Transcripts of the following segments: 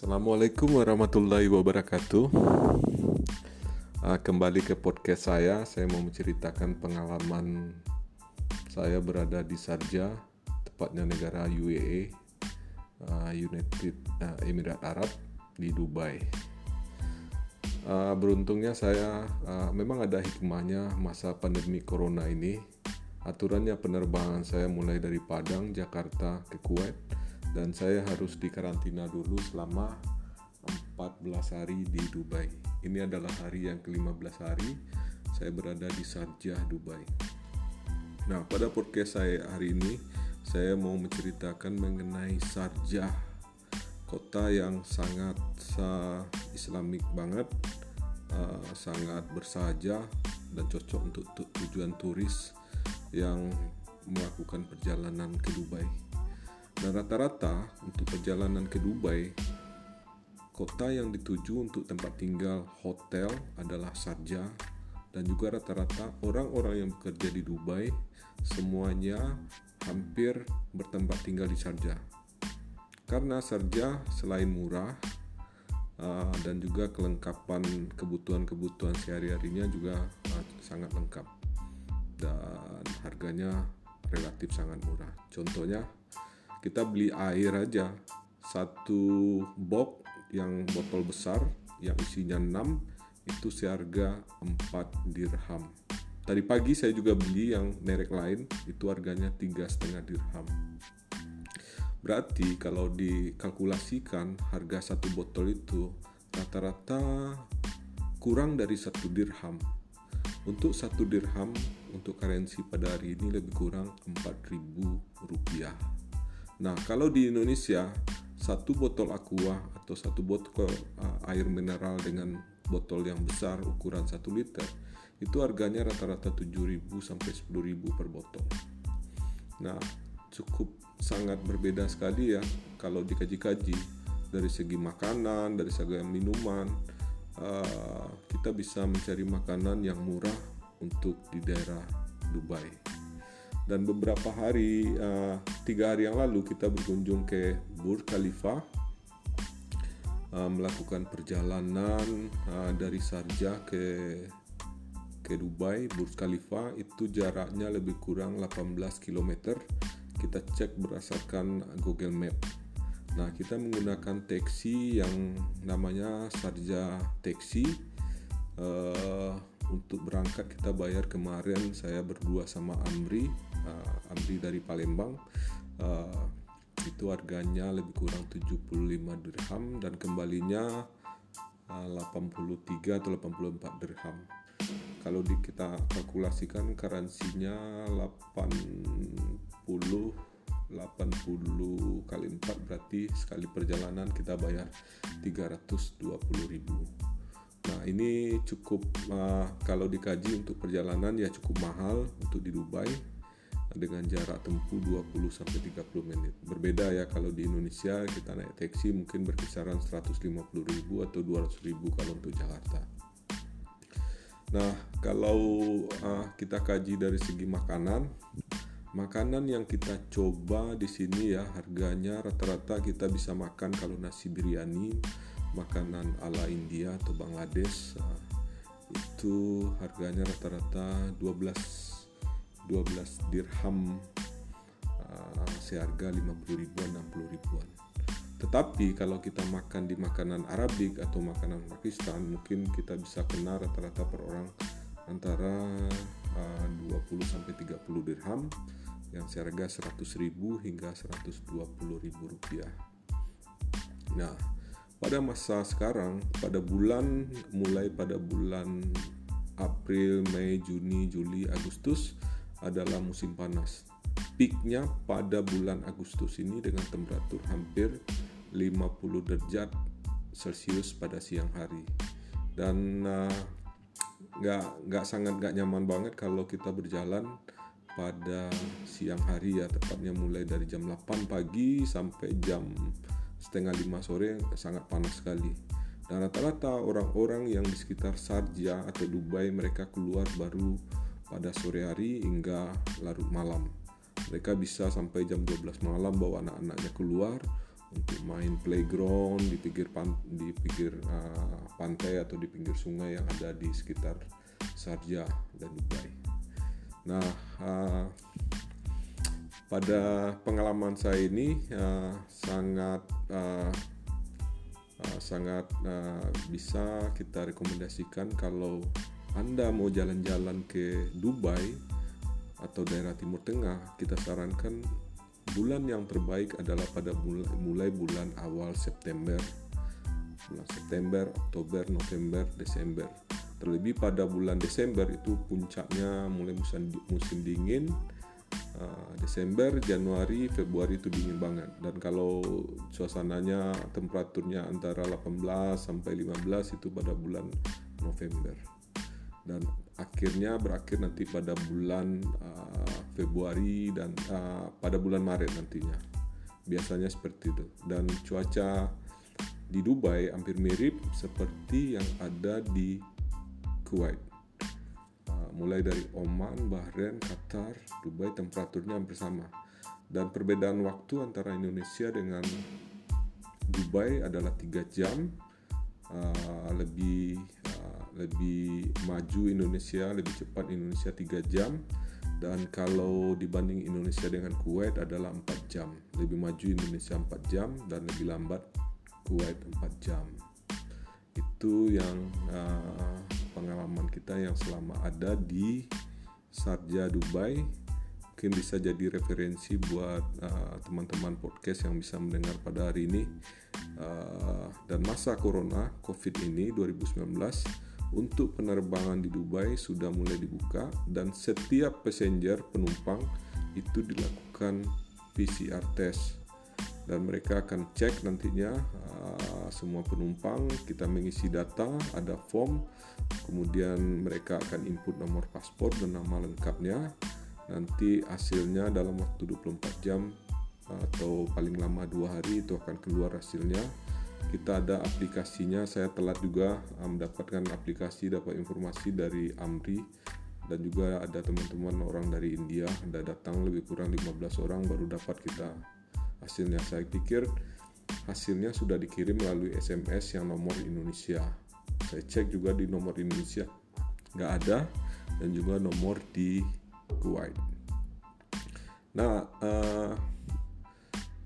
Assalamualaikum warahmatullahi wabarakatuh. Uh, kembali ke podcast saya, saya mau menceritakan pengalaman saya berada di Sarja, tepatnya negara UAE, uh, United uh, Emirat Arab di Dubai. Beruntungnya saya memang ada hikmahnya masa pandemi corona ini. Aturannya penerbangan saya mulai dari Padang, Jakarta ke Kuwait dan saya harus dikarantina dulu selama 14 hari di Dubai. Ini adalah hari yang ke-15 hari saya berada di Sharjah, Dubai. Nah, pada podcast saya hari ini saya mau menceritakan mengenai Sharjah, kota yang sangat uh, islamik banget, uh, sangat bersaja dan cocok untuk tujuan turis yang melakukan perjalanan ke Dubai. Dan rata-rata untuk perjalanan ke Dubai, kota yang dituju untuk tempat tinggal hotel adalah Sharjah dan juga rata-rata orang-orang yang bekerja di Dubai semuanya hampir bertempat tinggal di Sharjah. Karena Sharjah selain murah uh, dan juga kelengkapan kebutuhan-kebutuhan sehari-harinya juga uh, sangat lengkap dan harganya relatif sangat murah. Contohnya kita beli air aja. Satu box yang botol besar yang isinya 6 itu seharga 4 dirham. Tadi pagi saya juga beli yang merek lain itu harganya tiga setengah dirham. Berarti kalau dikalkulasikan harga satu botol itu rata-rata kurang dari satu dirham. Untuk satu dirham untuk karensi pada hari ini lebih kurang 4000 rupiah Nah, kalau di Indonesia satu botol aqua atau satu botol uh, air mineral dengan botol yang besar ukuran 1 liter itu harganya rata-rata 7.000 sampai 10.000 per botol. Nah, cukup sangat berbeda sekali ya kalau dikaji-kaji dari segi makanan, dari segi minuman. Uh, kita bisa mencari makanan yang murah untuk di daerah Dubai dan beberapa hari uh, tiga hari yang lalu kita berkunjung ke Burj Khalifa uh, melakukan perjalanan uh, dari Sharjah ke ke Dubai. Burj Khalifa itu jaraknya lebih kurang 18 km kita cek berdasarkan Google Map. Nah kita menggunakan taksi yang namanya Sharjah Taxi. Uh, untuk berangkat kita bayar kemarin saya berdua sama Amri uh, Amri dari Palembang. Uh, itu harganya lebih kurang 75 dirham dan kembalinya uh, 83 atau 84 dirham. Kalau di, kita kalkulasikan karansinya 80 80 kali 4 berarti sekali perjalanan kita bayar 320 ribu Nah ini cukup uh, kalau dikaji untuk perjalanan ya cukup mahal untuk di Dubai dengan jarak tempuh 20 sampai 30 menit. Berbeda ya kalau di Indonesia kita naik taksi mungkin berkisaran 150.000 atau 200.000 kalau untuk Jakarta. Nah, kalau uh, kita kaji dari segi makanan, makanan yang kita coba di sini ya harganya rata-rata kita bisa makan kalau nasi biryani, makanan ala India atau Bangladesh uh, itu harganya rata-rata 12 12 dirham uh, seharga 50 ribuan 60 ribuan. Tetapi kalau kita makan di makanan Arabik atau makanan Pakistan mungkin kita bisa kena rata-rata per orang antara uh, 20 sampai 30 dirham yang seharga 100 ribu hingga 120 ribu rupiah. Nah pada masa sekarang pada bulan mulai pada bulan April, Mei, Juni, Juli, Agustus adalah musim panas. Peaknya pada bulan Agustus ini dengan temperatur hampir 50 derajat Celcius pada siang hari. Dan uh, nggak uh, nggak sangat nggak nyaman banget kalau kita berjalan pada siang hari ya tepatnya mulai dari jam 8 pagi sampai jam setengah lima sore sangat panas sekali dan rata-rata orang-orang yang di sekitar Sarja atau Dubai mereka keluar baru pada sore hari hingga larut malam. Mereka bisa sampai jam 12 malam bawa anak-anaknya keluar untuk main playground di pinggir pan, di pinggir uh, pantai atau di pinggir sungai yang ada di sekitar Sarja dan Dubai. Nah, uh, pada pengalaman saya ini uh, sangat uh, uh, sangat uh, bisa kita rekomendasikan kalau anda mau jalan-jalan ke Dubai atau daerah Timur Tengah, kita sarankan bulan yang terbaik adalah pada mulai bulan awal September bulan September, Oktober, November, Desember. Terlebih pada bulan Desember itu puncaknya mulai musim musim dingin. Uh, Desember, Januari, Februari itu dingin banget. Dan kalau suasananya temperaturnya antara 18 sampai 15 itu pada bulan November. Dan akhirnya berakhir nanti pada bulan uh, Februari dan uh, pada bulan Maret nantinya. Biasanya seperti itu. Dan cuaca di Dubai hampir mirip seperti yang ada di Kuwait. Uh, mulai dari Oman, Bahrain, Qatar, Dubai temperaturnya hampir sama. Dan perbedaan waktu antara Indonesia dengan Dubai adalah tiga jam uh, lebih lebih maju Indonesia lebih cepat Indonesia 3 jam. Dan kalau dibanding Indonesia dengan Kuwait adalah 4 jam. Lebih maju Indonesia 4 jam dan lebih lambat Kuwait 4 jam. Itu yang uh, pengalaman kita yang selama ada di Sarja Dubai. Mungkin bisa jadi referensi buat uh, teman-teman uh, podcast yang bisa mendengar pada hari ini. Uh, dan masa corona COVID ini 2019 untuk penerbangan di Dubai sudah mulai dibuka dan setiap passenger penumpang itu dilakukan PCR test dan mereka akan cek nantinya uh, semua penumpang kita mengisi data ada form kemudian mereka akan input nomor paspor dan nama lengkapnya. Nanti hasilnya dalam waktu 24 jam atau paling lama dua hari itu akan keluar hasilnya. Kita ada aplikasinya saya telat juga uh, mendapatkan aplikasi dapat informasi dari Amri. Dan juga ada teman-teman orang dari India ada datang lebih kurang 15 orang baru dapat kita hasilnya saya pikir hasilnya sudah dikirim melalui SMS yang nomor Indonesia. Saya cek juga di nomor Indonesia. Nggak ada dan juga nomor di Kuwait. Nah uh,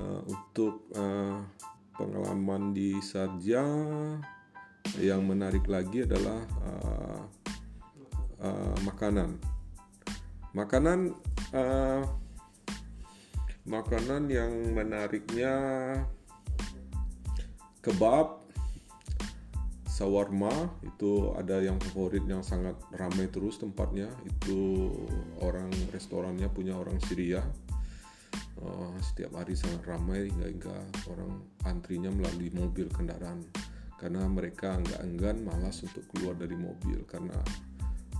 uh, untuk uh, pengalaman di Sarja yang menarik lagi adalah uh, uh, makanan. Makanan uh, makanan yang menariknya kebab, sawarma itu ada yang favorit yang sangat ramai terus tempatnya. Itu orang restorannya punya orang Syria. Uh, setiap hari sangat ramai hingga orang antrinya melalui mobil kendaraan. Karena mereka nggak enggan malas untuk keluar dari mobil. Karena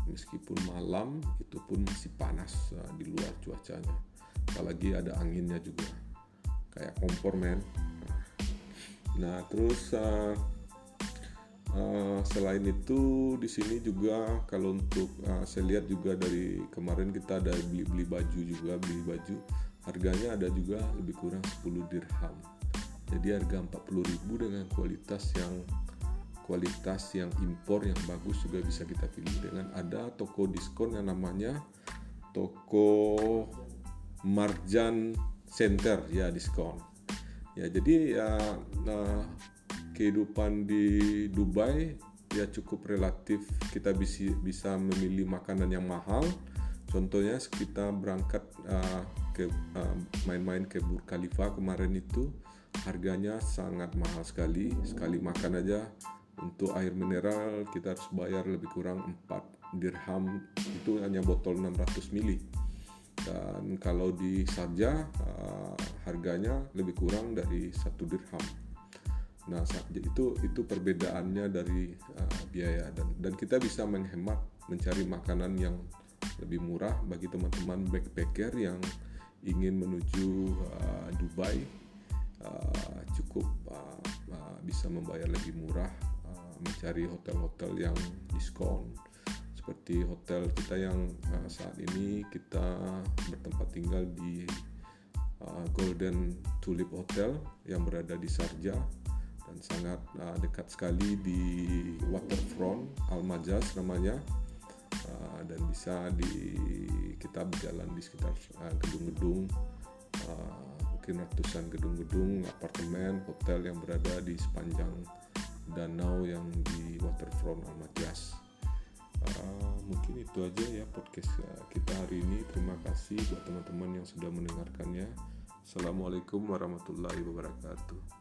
meskipun malam itu pun masih panas uh, di luar cuacanya apalagi ada anginnya juga. Kayak kompor men. Nah terus uh, uh, selain itu di sini juga kalau untuk uh, saya lihat juga dari kemarin kita ada beli beli baju juga beli baju. Harganya ada juga lebih kurang 10 dirham. Jadi harga 40.000 dengan kualitas yang kualitas yang impor yang bagus juga bisa kita pilih dengan ada toko diskon yang namanya toko Marjan Center ya diskon. Ya jadi ya nah, kehidupan di Dubai ya cukup relatif. Kita bisa bisa memilih makanan yang mahal. Contohnya kita berangkat uh, ke uh, main-main ke Burj Khalifa kemarin itu harganya sangat mahal sekali. Sekali makan aja untuk air mineral kita harus bayar lebih kurang 4 dirham. Itu hanya botol 600 ml dan kalau di Sarja uh, harganya lebih kurang dari satu dirham. Nah itu itu perbedaannya dari uh, biaya. Dan dan kita bisa menghemat mencari makanan yang lebih murah bagi teman-teman backpacker yang ingin menuju uh, Dubai. Uh, cukup uh, uh, bisa membayar lebih murah uh, mencari hotel-hotel yang diskon seperti hotel kita yang uh, saat ini kita bertempat tinggal di uh, Golden Tulip Hotel yang berada di Sarja dan sangat uh, dekat sekali di waterfront Almajas namanya. Uh, dan bisa di kita berjalan di sekitar uh, gedung-gedung uh, mungkin ratusan gedung-gedung apartemen hotel yang berada di sepanjang danau yang di waterfront Almajas uh, mungkin itu aja ya podcast uh, kita hari ini. Terima kasih buat teman-teman yang sudah mendengarkannya. Assalamualaikum warahmatullahi wabarakatuh